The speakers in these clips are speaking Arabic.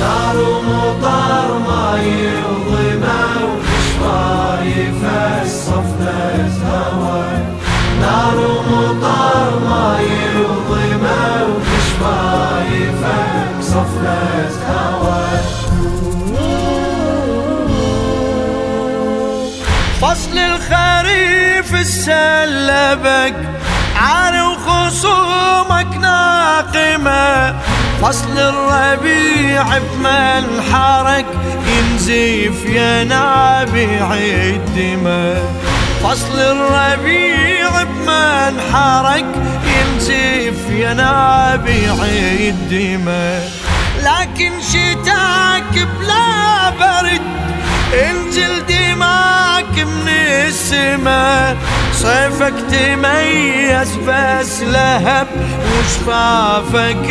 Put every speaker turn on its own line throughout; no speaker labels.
نار ومطر ماي وظما وشفايفه الصفنة هوا نار ومطر ماي وظما وشفايفه صفنة هوا فصل الخريف السلبك عاري وخصومك ناقمة. فصل الربيع بمنحرك ينزف يا نابع الدماء فصل الربيع بمنحرك ينزف يا نابع الدماء لكن شتاك بلا برد انزل دماك من السما صيفك تميز بس لهب وشفافك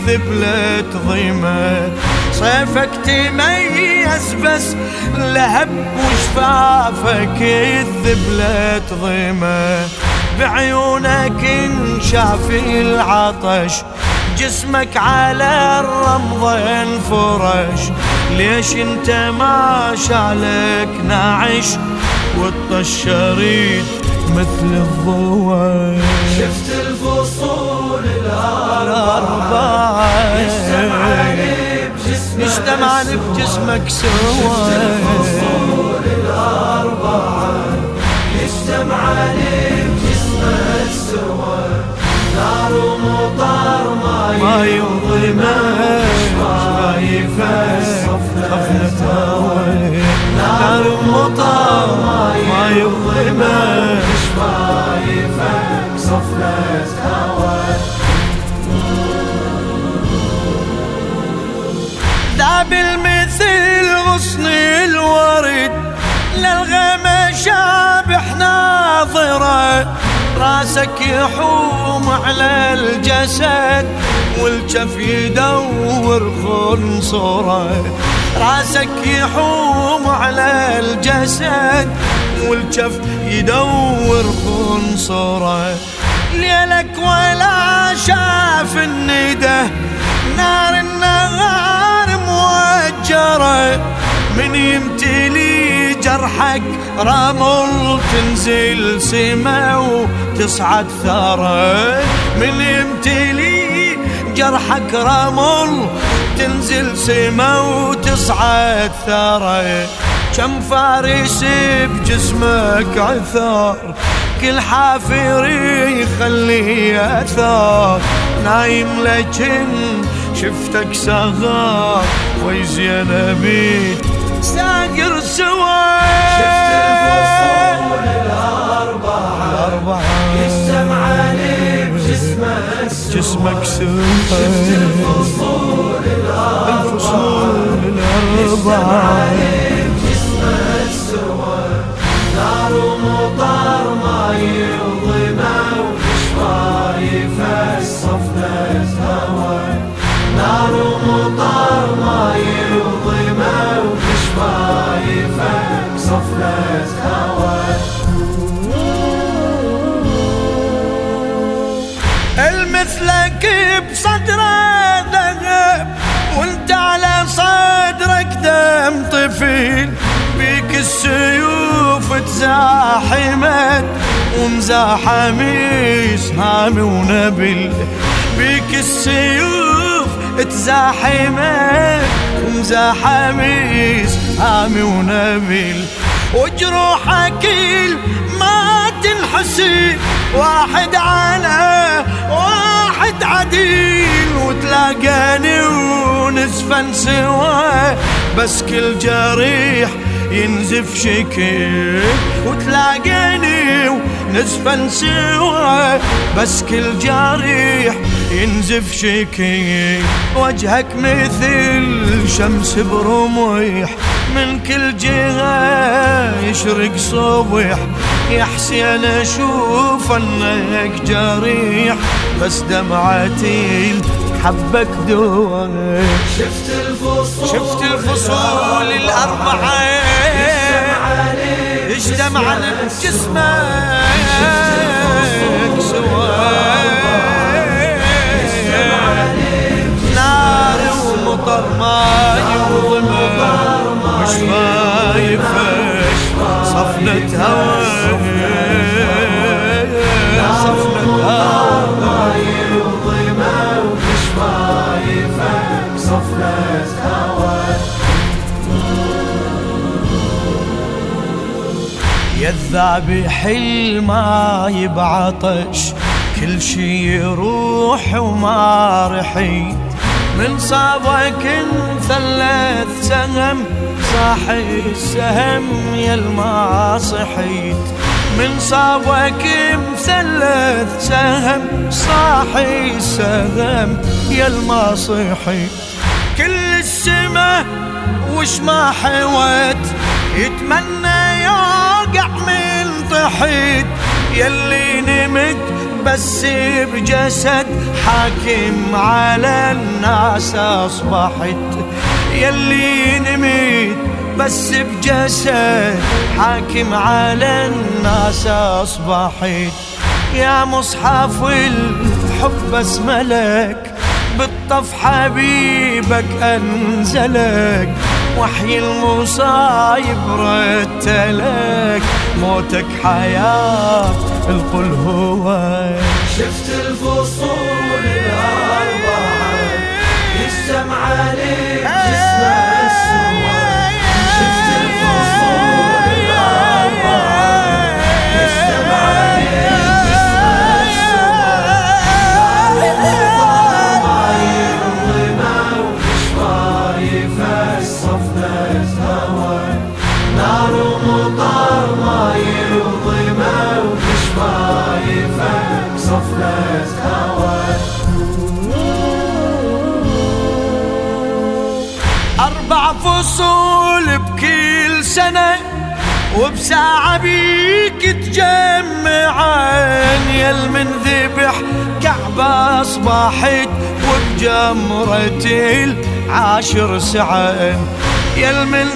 الثبلة ضيمة صيفك تميز بس لهب وشفافك الثبلة ضيمة بعيونك انشاف العطش جسمك على الرمض انفرش. ليش انت ما شعلك ناعش والطشريد مثل الضوء؟
شفت الفصول الأربعة
يجتمعن بجسمك سوا
الفصول الأربعة يجتمعن بجسمك سوا نار ومطر ما
يظلمك.
شفايفه
صفنة نار ومطر ما يظلمك. غصن الورد للغمى شابح ناظره راسك يحوم على الجسد والجف يدور خنصرة. راسك يحوم على الجسد والجف يدور خنصرة. ليلك ولا شاف الندى نار النهار موجرة. من يمتلي جرحك رمل تنزل سما وتصعد ثرى من يمتلي جرحك رمل تنزل سما وتصعد ثرى كم فارس بجسمك عثار كل حافر يخلي اثار نايم لكن شفتك صغار ويزينبي ساقر سوا.
شفت الفصول الأربعة بجسمك
جسمك سوا
شفت الفصول
الأربعة.
لي بجسمك
السيوف تزاحمت ومزاحم هامي ونبل بيك السيوف تزاحمت ومزاحم هامي ونبل وجروحك ما تنحسب واحد على واحد عديل. وتلاقاني ونزفن سوا بس كل جريح ينزف شكل وتلاقاني ونزفن سوا. بس كل جريح ينزف شكل. وجهك مثل والشمس برميح من كل جهة يشرق صبح يا حسين أشوف أنك جريح. بس دمعتي حبك دوا
شفت الفصول.
شفت الفصول الأربعة. اجتمع على جسمك سوا نار ومطر ماي وظما مش شايفك صفنة هواك الذابح ما يبعطش كل شي يروح وما رحيت. من صابك ثلث سهم صاحي السهم يا ما صحيت من صابك مثلث سهم صاحي السهم يا ما صحيت كل السما وش ما حوت يتمنى يوقع من طحيت يلي نمت بس بجسد حاكم على الناس أصبحت. يلي نمت بس بجسد حاكم على الناس أصبحت. يا مصحف الحب اسملك بالطف حبيبك أنزلك. وحي المصايب رتلك موتك حياة القل هو.
شفت الفصول.
أربع فصول بكل سنة وبساعة بيك تجمعان. يل من ذبح كعبة أصبحت وبجمرة العاشر سعان يل من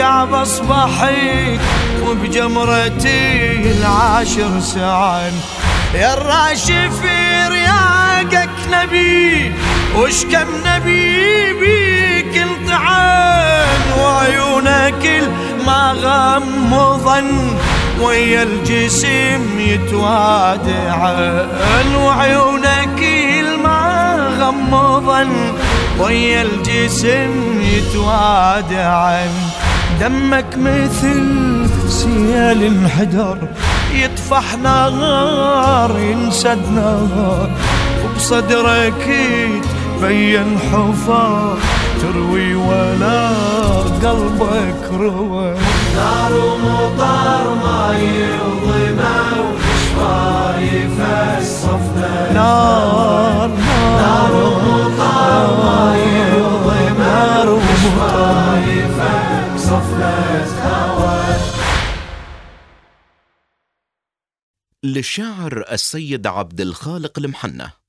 ذبح كعبة أصبحت وبجمرة العاشر سعان يا الراشف رياقك نبي وش كم نبي بيك انطعان وعيونك ما غمضا ويا الجسم يتوادعان وعيونك ما غمضا ويا الجسم يتوادعان دمك مثل سيال انحدر يطفح نار ينسد نار. وبصدرك بين حفار تروي ولا قلبك روى.
نار ومطر ما يظلمه وشفايف الصفنة.
نار
نار
للشاعر السيد عبد الخالق المحنة.